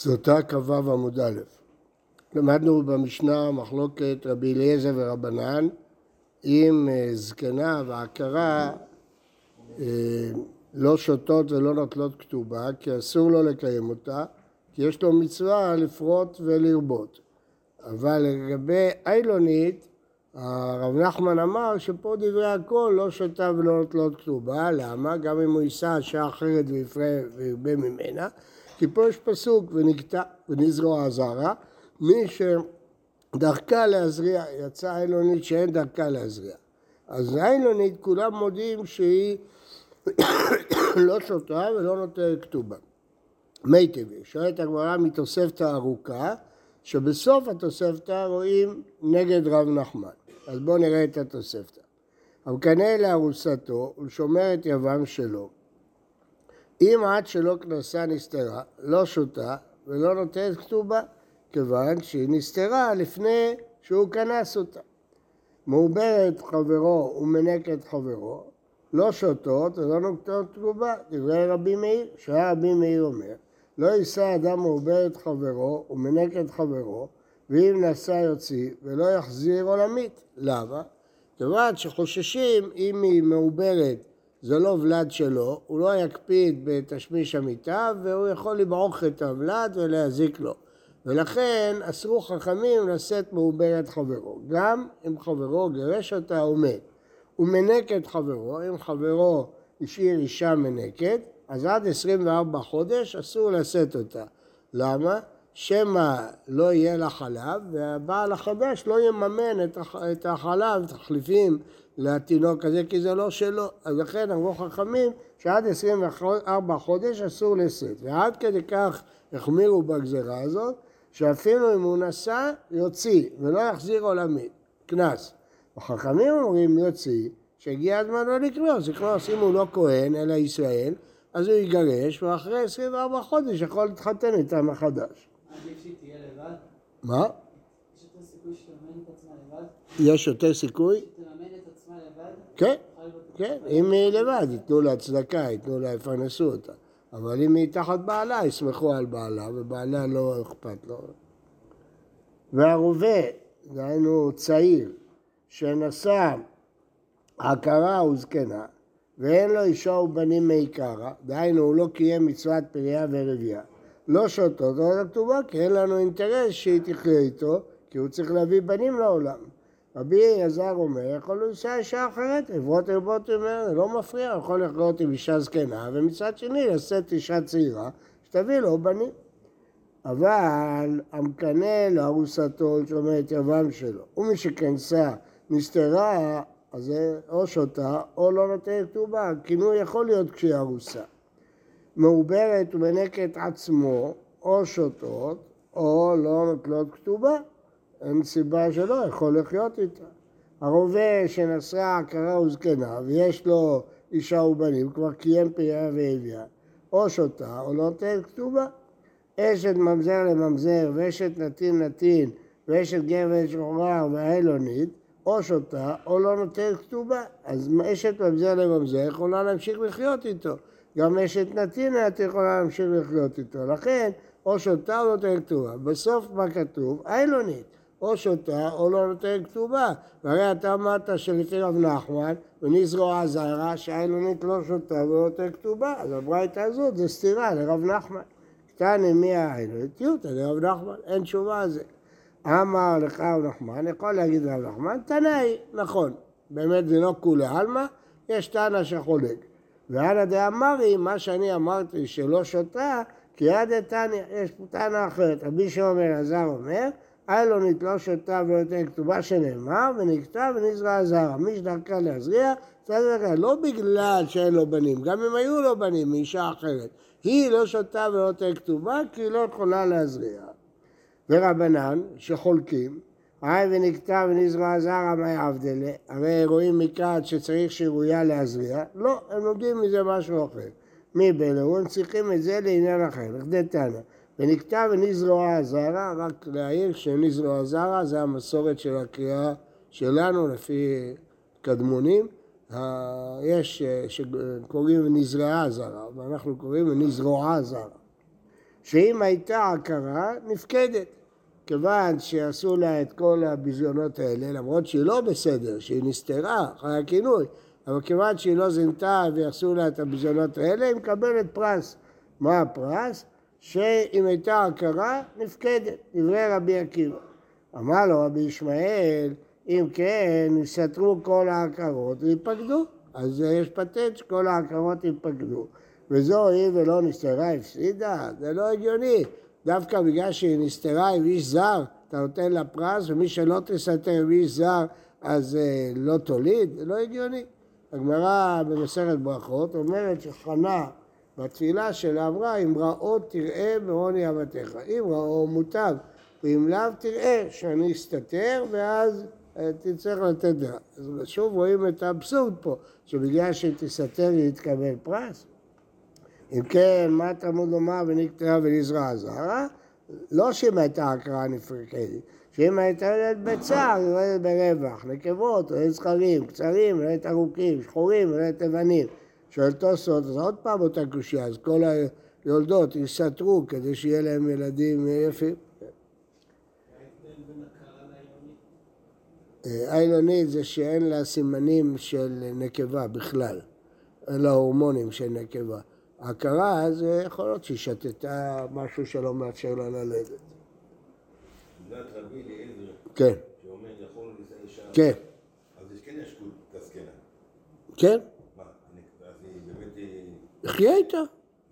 סוטה כ"ו עמוד א'. למדנו במשנה מחלוקת רבי אליעזר ורבנן אם אה, זקנה ועקרה אה, לא שותות ולא נוטלות כתובה כי אסור לו לקיים אותה כי יש לו מצווה לפרוט ולרבות. אבל לגבי איילונית הרב נחמן אמר שפה דברי הכל לא שותה ולא נוטלות כתובה, למה? גם אם הוא ייסע שעה אחרת וירבה ממנה כי פה יש פסוק, ונקטע ונזרוע הזרע, מי שדרכה להזריע, יצאה אילונית שאין דרכה להזריע. אז האילונית כולם מודים שהיא לא שותה ולא נותנת כתובה. מי טבעי, שואלת הגמרא מתוספתא ארוכה, שבסוף התוספתא רואים נגד רב נחמן. אז בואו נראה את התוספתא. המקנא לארוסתו ולשומר את יבם שלו, אם עד שלא כנסה נסתרה, לא שותה ולא נותנת כתובה, כיוון שהיא נסתרה לפני שהוא כנס אותה. מעוברת חברו ומנקת חברו, לא שותות ולא נותנות כתובה, דברי רבי מאיר, שהיה רבי מאיר אומר, לא יישא אדם מעוברת חברו ומנקת חברו, ואם נשא יוציא ולא יחזיר עולמית. למה? כיוון שחוששים אם היא מעוברת זה לא ולד שלו, הוא לא יקפיד בתשמיש המיטה והוא יכול לבעוך את הוולד ולהזיק לו. ולכן אסרו חכמים לשאת מעוברת חברו, גם אם חברו גירש אותה או מת. הוא מנק את חברו, אם חברו השאיר אישה מנקת, אז עד 24 חודש אסור לשאת אותה. למה? שמא לא יהיה לה חלב והבעל החדש לא יממן את החלב, תחליפים לתינוק הזה, כי זה לא שלו. אז לכן אמרו חכמים שעד 24 חודש אסור לשאת. ועד כדי כך החמירו בגזרה הזאת, שאפילו אם הוא נסע, יוציא, ולא יחזיר עולמית, קנס. החכמים אומרים יוציא, שהגיע הזמן לא לקנוס, לקנוס אם הוא לא כהן, אלא ישראל, אז הוא יגרש, ואחרי 24 חודש יכול להתחתן איתה מחדש. מה? יש יותר סיכוי שתממן את עצמה לבד? כן, כן, אם היא לבד, ייתנו לה צדקה, ייתנו לה, יפרנסו אותה. אבל אם היא תחת בעלה, יסמכו על בעלה, ובעלה לא אכפת לו. והרובה, דהיינו צעיר, שנשא עקרה וזקנה, ואין לו אישה ובנים מעיקרא, דהיינו הוא לא קיים מצוות פריה ורבייה, לא שותות לא כתובה, כי אין לנו אינטרס שהיא תחיה איתו, כי הוא צריך להביא בנים לעולם. רבי אלעזר אומר, יכול לנסוע אישה אחרת, עברות רבות ממנו, לא מפריע, יכול לחיות עם אישה זקנה, ומצד שני לשאת אישה צעירה, שתביא לו בנים. אבל המקנא לארוסתו, שאומר את יבם שלו, ומי שכנסה נסתרה, אז זה או שותה או לא נותן כתובה, כינוי יכול להיות כשהיא ארוסה. מעוברת ומנקת עצמו, או שותות, או לא נוטלות כתובה. אין סיבה שלא, יכול לחיות איתה. הרובה שנשאה עקרה וזקנה ויש לו אישה ובנים, כבר קיים פריה והביאה, או שותה או לא נותנת כתובה. אשת ממזר לממזר ואשת נתין נתין ואשת גבר שחורר והאלונית, או שותה או לא נותנת כתובה. אז אשת ממזר לממזר יכולה להמשיך לחיות איתו. גם אשת נתינה את יכולה להמשיך לחיות איתו. לכן, או שותה או נותנת כתובה. בסוף מה כתוב? איילונית. או שותה או לא נותנת כתובה. והרי אתה אמרת שלפי רב נחמן, ונזרוע זרע, שהאילונית לא שותה ולא נותנת כתובה. אז הברייתא הזאת זה סתירה לרב נחמן. קטני מי האילונית? יוטה לרב נחמן, אין תשובה על זה. אמר לך רב נחמן, יכול להגיד רב נחמן, תנאי, נכון. באמת זה לא כולי עלמא, יש תנא שחולק. ואנא דאמרי, מה שאני אמרתי שלא שותה, כי יד דתניא, יש טענה אחרת. רבי שאומר, אלעזר אומר, איילונית לא שותה ונותן כתובה שנאמר, ונקטע ונזרע זרע. מי שדרכה להזריע, לא בגלל שאין לו בנים, גם אם היו לו בנים מאישה אחרת. היא לא שותה ונותן כתובה, כי היא לא יכולה להזריע. ורבנן, שחולקים, היי ונקטע ונזרע זרע מה יעבדלה, הרי רואים מכאן שצריך שירויה להזריע, לא, הם לומדים מזה משהו אחר. מי הם צריכים את זה לעניין אחר, לכדי תנא. ונקטע ונזרוע זרע, רק להעיר שנזרוע זרע זה המסורת של הקריאה שלנו לפי קדמונים. יש שקוראים נזרעה זרע, ואנחנו קוראים נזרוע זרע. שאם הייתה עקרה, נפקדת. כיוון שעשו לה את כל הביזיונות האלה, למרות שהיא לא בסדר, שהיא נסתרה אחרי הכינוי, אבל כיוון שהיא לא זינתה ועשו לה את הביזיונות האלה, היא מקבלת פרס. מה הפרס? שאם הייתה עקרה, נפקדת, דברי רבי עקיבא. אמר לו רבי ישמעאל, אם כן, יסתרו כל העקרות ויפקדו. אז יש פטנט שכל העקרות ייפקדו. וזו היא ולא נסתרה הפסידה, זה לא הגיוני. דווקא בגלל שהיא נסתרה עם איש זר, אתה נותן לה פרס, ומי שלא תסתר עם איש זר, אז אה, לא תוליד, זה לא הגיוני. הגמרא במסכת ברכות אומרת שחנה בתפילה שלה אמרה, אם רעו תראה מעוני אבתך. אם רעו מוטב, ואם לאו תראה שאני אסתתר, ואז אה, תצטרך לתת דירה. אז שוב רואים את האבסורד פה, שבגלל שהיא תסתתר היא תקבל פרס. אם כן, מה תלמוד לומר ונקטרה ונזרע זרע? לא שאם הייתה הקראה נפרקדת, שאם הייתה יולדת בצער, היא יולדת ברווח, נקבות, יולדת זכרים, קצרים, יולדת ארוכים, שחורים, יולדת לבנים. שואל תוספות, אז עוד פעם אותה קושייה, אז כל היולדות יסתרו כדי שיהיה להם ילדים יפים. העילונית זה שאין לה סימנים של נקבה בכלל, אין לה הורמונים של נקבה. הכרה זה יכול להיות שהיא שתתה משהו שלא מאפשר לה ללדת. עמדת רבי אליעזר, כן, שאומר יכול אישה, כן, אז יש כן ישקות כזקנה. כן, מה, אני- אז היא באמת, אה, איתה,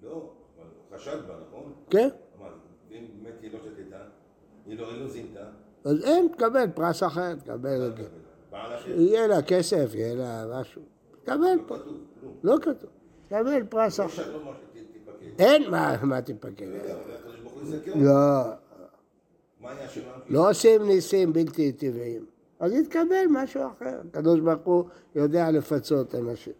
לא, אבל חשד בה, נכון? כן. אמר, ואם באמת היא לא שתתה, היא לא היא לא זינתה, אז אין, תקבל פרס אחר, תקבל. בעל אחר, יהיה לה כסף, יהיה לה משהו, תקבל לא כלום. לא כתוב, תקבל פרס לא אחר. מה שתפקד. אין, מה, מה תפקד? לא. לא? לא עושים ניסים בלתי טבעיים. אז יתקבל משהו אחר. הקדוש ברוך הוא יודע לפצות אנשים.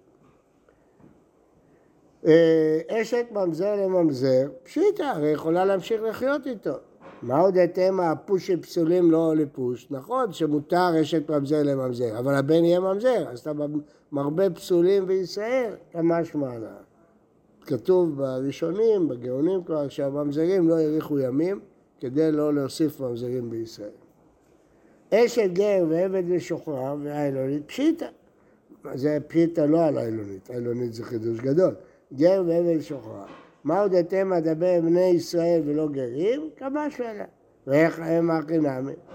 אה, אשת ממזר לממזר, פשיטא, הרי יכולה להמשיך לחיות איתו. מה עוד אתם הפושים פסולים לא לפוש? נכון שמותר אשת ממזר לממזר, אבל הבן יהיה ממזר, אז אתה מרבה פסולים בישראל, כמשמע לה. כתוב בראשונים, בגאונים כבר, שהממזרים לא האריכו ימים כדי לא להוסיף ממזרים בישראל. אשת גר ועבד ושוחרר והאלונית פשיטא. זה פשיטא לא על האלונית, האלונית זה חידוש גדול. גר ועבד ושוחרר. מה עוד אתם אדבר בני ישראל ולא גרים? כמה שאלה. ואיך הם הכי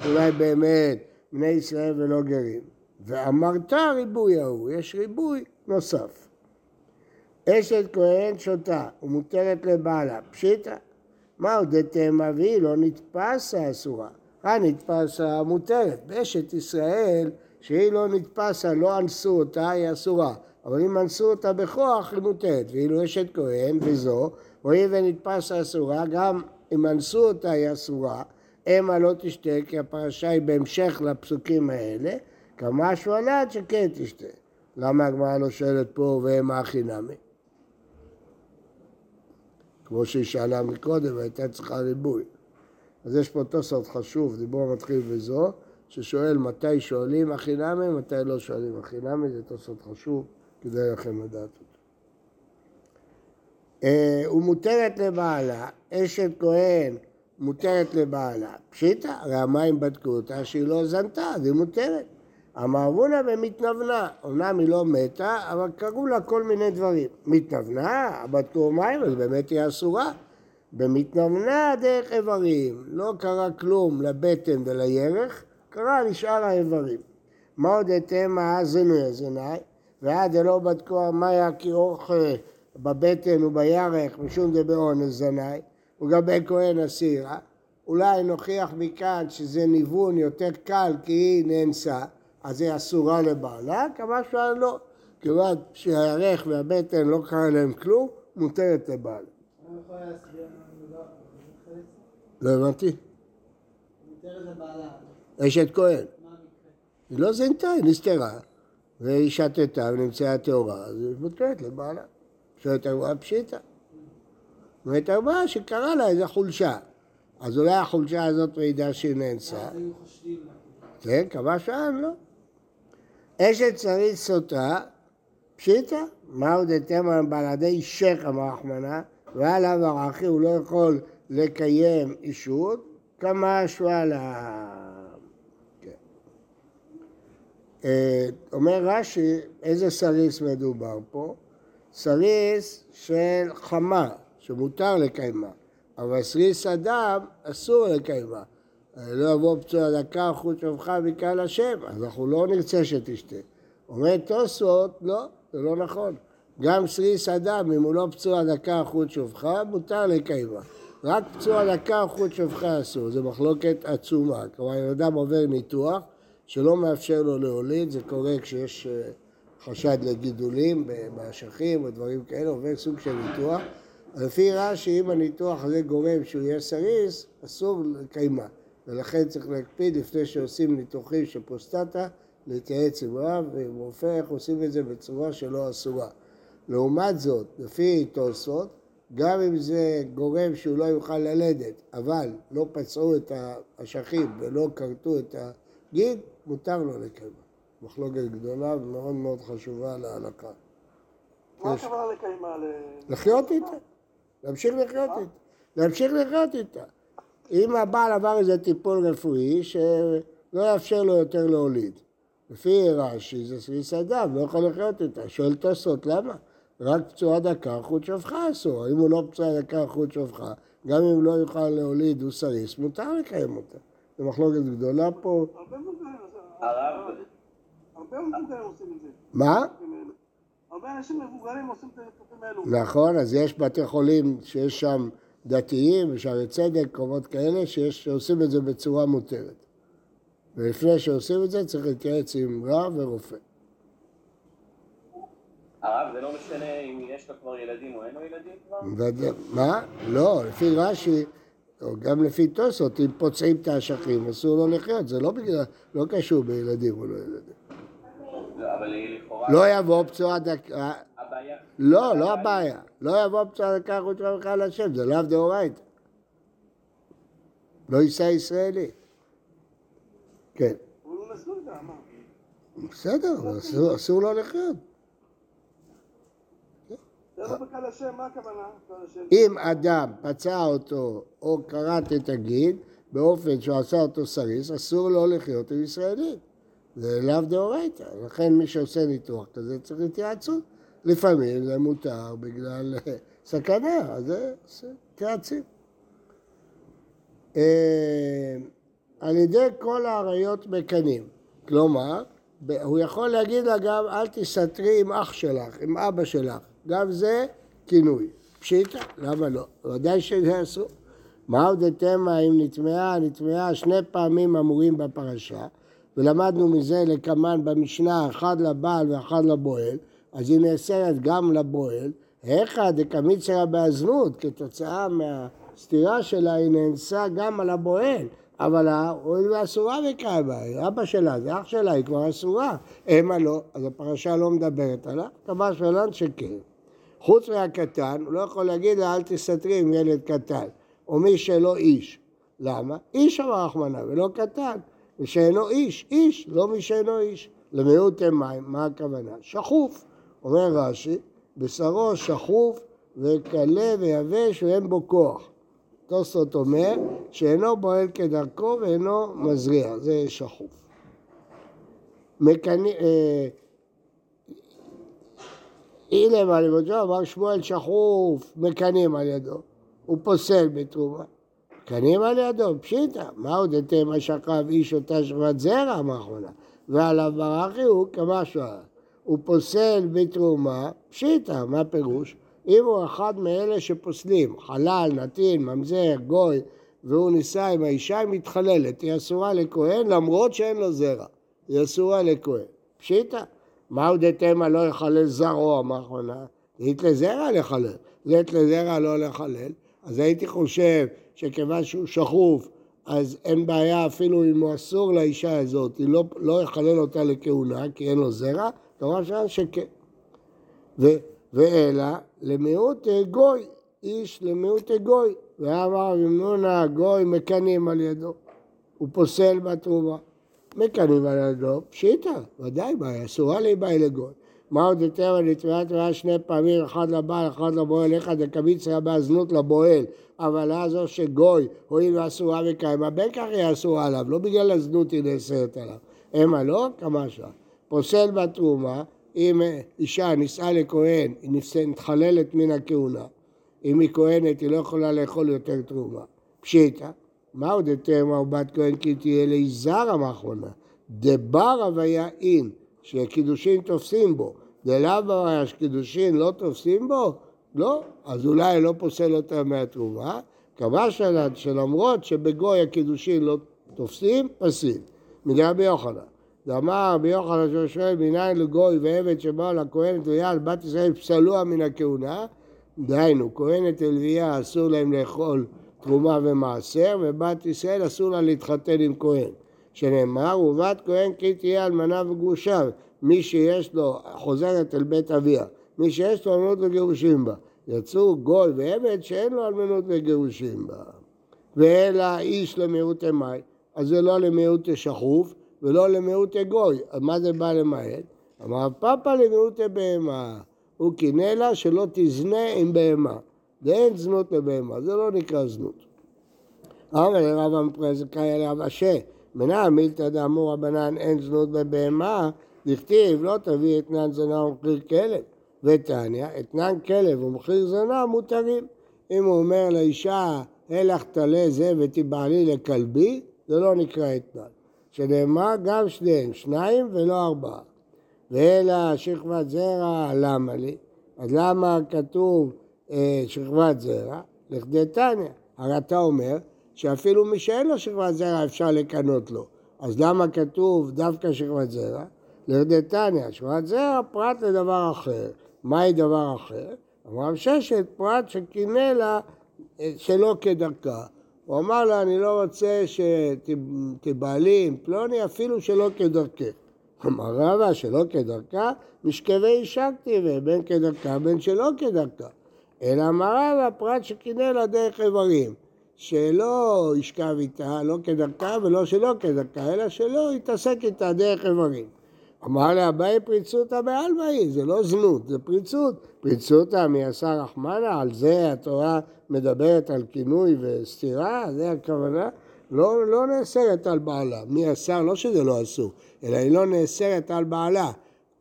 אולי באמת בני ישראל ולא גרים. ואמרת ריבוי ההוא, יש ריבוי נוסף. אשת כהן שותה ומותרת לבעלה, פשיטא. מה הודיתם והיא לא נתפסה אסורה. הנתפסה מותרת. באשת ישראל, שהיא לא נתפסה, לא אנסו אותה, היא אסורה. אבל אם אנסו אותה בכוח, היא מותרת. ואילו אשת כהן וזו, הואיל ונתפסה אסורה, גם אם אנסו אותה היא אסורה, המה לא תשתה, כי הפרשה היא בהמשך לפסוקים האלה, כמשהו עלת שכן תשתה. למה הגמרא לא שואלת פה והמה הכי נמי? כמו שהיא שאלה מקודם, הייתה צריכה ריבוי. אז יש פה תוספות חשוב, דיבור מתחיל בזו, ששואל מתי שואלים הכי נמי, מתי לא שואלים הכי נמי, זה תוספות חשוב, כדאי לכם לדעת אותו. אה, ומותרת לבעלה, אשת כהן מותרת לבעלה. פשיטא, הרי המים בדקו אותה שהיא לא זנתה, אז היא מותרת. המערבונה במתנוונה, אמנם היא לא מתה, אבל קראו לה כל מיני דברים. מתנוונה, בדקו מים, אז באמת היא אסורה. במתנוונה דרך איברים, לא קרה כלום לבטן ולירך, קרה לשאר האיברים. מה עוד אתם האזנו יזיני, ועד דלא בדקו מה היה כאורך בבטן ובירך משום דבאונס זני, ולגבי כהן אסירה, אולי נוכיח מכאן שזה ניוון יותר קל כי היא נאנסה, אז היא אסורה לבעלה, כמה שאלה לא. כיוון שהירך והבטן לא קרה להם כלום, מותרת לבעלה. לא הבנתי. מותרת לבעלה. אשת כהן. היא לא זינתה, היא נסתרה, והיא שתתה ונמצאה טהורה, אז היא מותרת לבעלה. שואלת הרבעה פשיטא. אומרת הרבעה שקרה לה איזו חולשה. אז אולי החולשה הזאת מעידה שהיא נאנסה. כן, כמה שעה, לא. אשת שרית סוטה, פשיטא, מה עוד על בלעדי שייח אמר רחמנא, ועליו ערכי הוא לא יכול לקיים אישות, כמה. כן. אה, אומר רש"י, איזה סריס מדובר פה? סריס של חמה, שמותר לקיימה, אבל סריס אדם אסור לקיימה. לא יבוא פצוע דקה חוץ שופך מקהל השם, אז אנחנו לא נרצה שתשתה. אומר תוספות, לא, זה לא נכון. גם סריס אדם, אם הוא לא פצוע דקה חוץ שופך, מותר לקיימה. רק פצוע דקה חוץ שופך אסור, זו מחלוקת עצומה. כלומר, אם אדם עובר ניתוח שלא מאפשר לו להוליד, זה קורה כשיש אה, חשד לגידולים באשכים או דברים כאלה, עובר סוג של ניתוח. לפי רש"י, אם הניתוח הזה גורם שהוא יהיה סריס, אסור לקיימה. ולכן צריך להקפיד לפני שעושים ניתוחים של פרוסטטה, להתייעץ עם רב ועם רופא איך עושים את זה בצורה שלא אסורה. לעומת זאת, לפי תוספות, גם אם זה גורם שהוא לא יוכל ללדת, אבל לא פצעו את האשכים ולא כרתו את הגיד, מותר לו לקיימה. מחלוקת גדולה ומאוד מאוד חשובה להלכה. מה הכוונה לקיימה? לחיות איתה, להמשיך לחיות איתה, להמשיך לחיות איתה. אם הבעל עבר איזה טיפול רפואי שלא יאפשר לו יותר להוליד. לפי רש"י זה סביס אדם, לא יכול לחיות איתה. שואל תוספות, למה? רק פצועה דקה חוט שופחה אסור. אם הוא לא פצועה דקה חוט שופחה, גם אם לא יוכל להוליד הוא סריס, מותר לקיים אותה. זו מחלוקת גדולה פה. הרבה מבוגרים עושים את זה. מה? הרבה אנשים מבוגרים עושים את הניתוחים האלו. נכון, אז יש בתי חולים שיש שם דתיים, שערי צדק, קרובות כאלה, שיש, שעושים את זה בצורה מותרת. ולפני שעושים את זה צריך להתייעץ עם רב ורופא. הרב, זה לא משנה אם יש לו כבר ילדים או אין לו ילדים כבר? מה? לא, לפי רש"י, גם לפי טוסות, אם פוצעים את האשכים, אסור לו לחיות, זה לא בגלל, לא קשור בילדים או לא ילדים. לא, אבל לכאורה... לא יבוא פצועה דקה, הבעיה... לא, לא הבעיה, לא יבוא פצועה דקה חוץ ממך להשם, זה לאו דאורייתא. לא יישא ישראלי. כן. הוא נשוי גם, מה? בסדר, אסור לו לחיות. זה לא בקהל השם, מה הכוונה? קהל השם? אם אדם פצע אותו או כרת את הגיד באופן שהוא עשה אותו סריס, אסור לו לחיות עם ישראלים. זה לאו דאורייתא. לכן מי שעושה ניתוח כזה צריך התייעצות. לפעמים זה מותר בגלל אה, סכנה, אז זה מתייעצים. אה, על ידי כל האריות מקנים. כלומר, הוא יכול להגיד לה גם אל תסתרי עם אח שלך, עם אבא שלך. גם זה כינוי. פשיטא, למה לא? ודאי שזה אסור. מהו דתמא אם נטמעה? נטמעה שני פעמים אמורים בפרשה, ולמדנו מזה לקמן במשנה, אחד לבעל ואחד לבועל, אז היא נאסרת גם לבועל. היכא דקמיצרא באזנות, כתוצאה מהסתירה שלה היא נאנסה גם על הבועל. אבל הואיל ואסורה בקרבה, אבא שלה, זה אח שלה, היא כבר אסורה. המה לא, אז הפרשה לא מדברת עליו, קבע שלן שכן. חוץ מהקטן, הוא לא יכול להגיד לה אל תסתרי עם ילד קטן, או מי שלא איש. למה? איש אמר רחמנא ולא קטן, ושאינו איש, איש, לא מי שאינו איש. למיעוט מים, מה הכוונה? שחוף. אומר רש"י, בשרו שחוף וקלה ויבש ואין בו כוח. תוספות אומר שאינו בועל כדרכו ואינו מזריע, זה שחוף. מקני... אה, אילם על ידו, אמר שמואל שחוף, מקנים על ידו, הוא פוסל בתרומה. מקנים על ידו, פשיטא, מה עוד אתם השכב איש אותה שכבת זרע, אמר האחרונה, ועליו ברכי הוא שואל. הוא פוסל בתרומה, פשיטא, מה פירוש? אם הוא אחד מאלה שפוסלים, חלל, נתין, ממזר, גוי, והוא נישא עם האישה, היא מתחללת, היא אסורה לכהן למרות שאין לו זרע, היא אסורה לכהן. פשיטא. מהו דתמא לא יחלל זרעו, אמר האחרונה? זית לזרע לחלל, זית לזרע לא לחלל. אז הייתי חושב שכיוון שהוא שחוף, אז אין בעיה אפילו אם הוא אסור לאישה הזאת, היא לא, לא יחלל אותה לכהונה, כי אין לו זרע, כמובן שאין שכן. ואלא למיעוט גוי, איש למיעוט גוי. ואמר רבי גוי מקנים על ידו, הוא פוסל בתרומה. מקנים על ידו, פשיטא, ודאי, מה, אסורה להיבאי לגוי. מה עוד יותר נטמעת רעה שני פעמים, אחד לבעל, אחד לבועל, אחד לקמיצה בהזנות לבועל, אבל הזו שגוי, הואיל ואסורה וקיימה, בין כך היא אסורה עליו, לא בגלל הזנות היא נאסרת עליו. המה לא, כמה שעה. פוסל בתרומה, אם אישה נישאה לכהן, היא מתחללת מן הכהונה. אם היא כהנת, היא לא יכולה לאכול יותר תרומה. פשיטא, מה עוד יותר מהו בת כהן כי תהיה ליזרא מאחרונה? דבר הוויה אין, שקידושין תופסים בו. דלאו הוויה שקידושין לא תופסים בו? לא. אז אולי לא פוסל אותה מהתרומה. קבע שלד שלמרות שבגוי הקידושין לא תופסים, פסים. מרבי יוחנן. ואמר רבי יוחנן שואל מניין לגוי ועבד שבאו לכהנת ויעל בת ישראל פסלוה מן הכהונה דהיינו, כהנת הלוויה אסור להם לאכול תרומה ומעשר, ובת ישראל אסור לה להתחתן עם כהן. שנאמר, ובת כהן כי תהיה אלמנה וגרושה, מי שיש לו, חוזרת אל בית אביה, מי שיש לו אלמנות וגירושים בה. יצאו גוי ועבד שאין לו אלמנות וגירושים בה. ואלא איש למיעוט אמי, אז זה לא למיעוט שחוף ולא למיעוט גוי. אז מה זה בא למעט? אמר פאפה למיעוט בהמה. הוא קינא לה שלא תזנה עם בהמה. ואין זנות לבהמה, זה לא נקרא זנות. אמר לרב המפרזקאי עליו אשה, מנע מילתא דאמור רבנן אין זנות בבהמה, דכתיב לא תביא אתנן זנה ומחיר כלב. ותניא, אתנן כלב ומחיר זנה מותרים. אם הוא אומר לאישה, הלך תלה זה ותיבעלי לכלבי, זה לא נקרא אתנן. שנאמר גם שניהם, שניים ולא ארבעה. ואלא שכבת זרע, למה לי? אז למה כתוב שכבת זרע? לכדי תניא. הרי אתה אומר שאפילו מי שאין לו שכבת זרע אפשר לקנות לו. אז למה כתוב דווקא שכבת זרע? לכדי תניא, שכבת זרע פרט לדבר אחר. מהי דבר אחר? אמר ששת פרט שקינא לה אה, שלא כדרכה. הוא אמר לה, אני לא רוצה שתבעלי עם פלוני אפילו שלא כדרכך. אמר רבא שלא כדרכה, משכבי השקתי ובין כדרכה בין שלא כדרכה. אלא אמר רבא פרט שקינא לה דרך איברים, שלא ישכב איתה, לא כדרכה ולא שלא כדרכה, אלא שלא יתעסק איתה דרך איברים. אמר לה, אביי פריצותא בעלמא היא, זה לא זנות, זה פריצות. פריצותא מעשה רחמנה, על זה התורה מדברת על כינוי וסתירה, זה הכוונה. לא, לא נאסרת על בעלה. מי אסר? לא שזה לא אסור, אלא היא לא נאסרת על בעלה.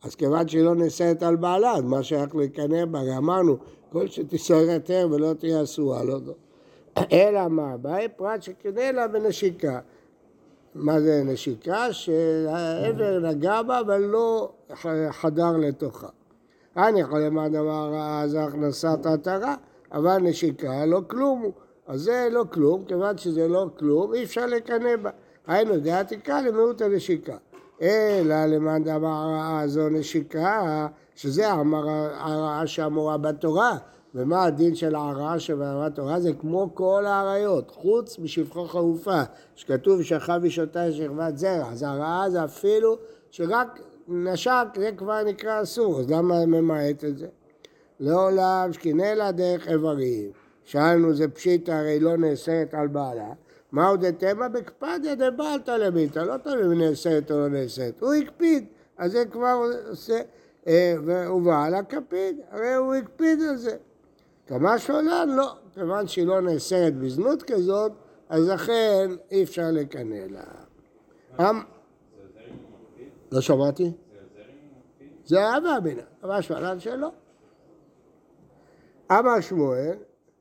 אז כיוון שהיא לא נאסרת על בעלה, אז מה שייך לקנא בה? אמרנו, כל שתישאר יותר ולא תהיה אסורה, לא. אלא מה? באי פרט שקנא לה בנשיקה. מה זה נשיקה? שהעבר נגע בה אבל לא חדר לתוכה. אני יכול למד אמר אז הכנסת עטרה, אבל נשיקה לא כלום. אז זה לא כלום, כיוון שזה לא כלום, אי אפשר לקנא בה. היינו דעת עיקר למיעוט הנשיקה. אלא למען דבר הרעה זו נשיקה, שזה הרעה שאמורה בתורה. ומה הדין של ההרעה שבהרעת תורה? זה כמו כל האריות, חוץ משפחו חרופה, שכתוב שכב אישותה שכבת זרע. אז ההרעה זה אפילו שרק נשק, זה כבר נקרא אסור, אז למה ממעט את זה? לעולם שקינא לה דרך איברים. שאלנו זה פשיטא הרי לא נאסרת על בעלה, מה עוד דתמא בקפדיה דבעלתא למיתא, לא תלוי אם נאסרת או לא נאסרת, הוא הקפיד, אז זה כבר עושה, אה, ובעלה קפיד, הרי הוא הקפיד על זה. כמה שעולה, לא, כיוון שהיא לא נאסרת בזנות כזאת, אז לכן אי אפשר לקנא לה. אמ- לא שמעתי? זה אבא אבינה, אבל שמעלן שלא. אמר שמואל,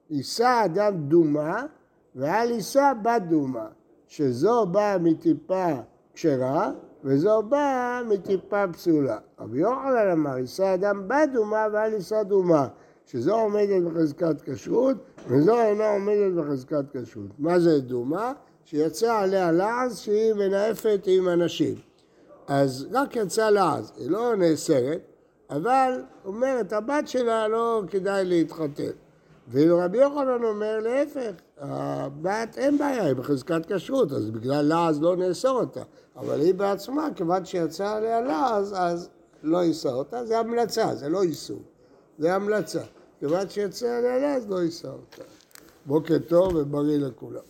יישא אדם דומה ואל יישא בת דומה, שזו באה מטיפה כשרה וזו באה מטיפה פסולה. רבי יוחנן אמר, יישא אדם בת דומה ואל יישא דומה, שזו עומדת בחזקת כשרות וזו אינה עומדת בחזקת כשרות. מה זה דומה? שיצא עליה לעז שהיא מנאפת עם אנשים. אז רק יצא לעז, היא לא נאסרת, אבל אומרת, הבת שלה לא כדאי להתחתן. ואילו רבי יוחנן אומר להפך, הבת אין בעיה, היא בחזקת כשרות, אז בגלל לעז לא נאסור אותה. אבל היא בעצמה, כיוון שיצא עליה לעז, אז לא יישא אותה, זה המלצה, זה לא איסור, זה המלצה. כיוון שיצא עליה לעז, לא יישא אותה. בוקר טוב ובריא לכולם.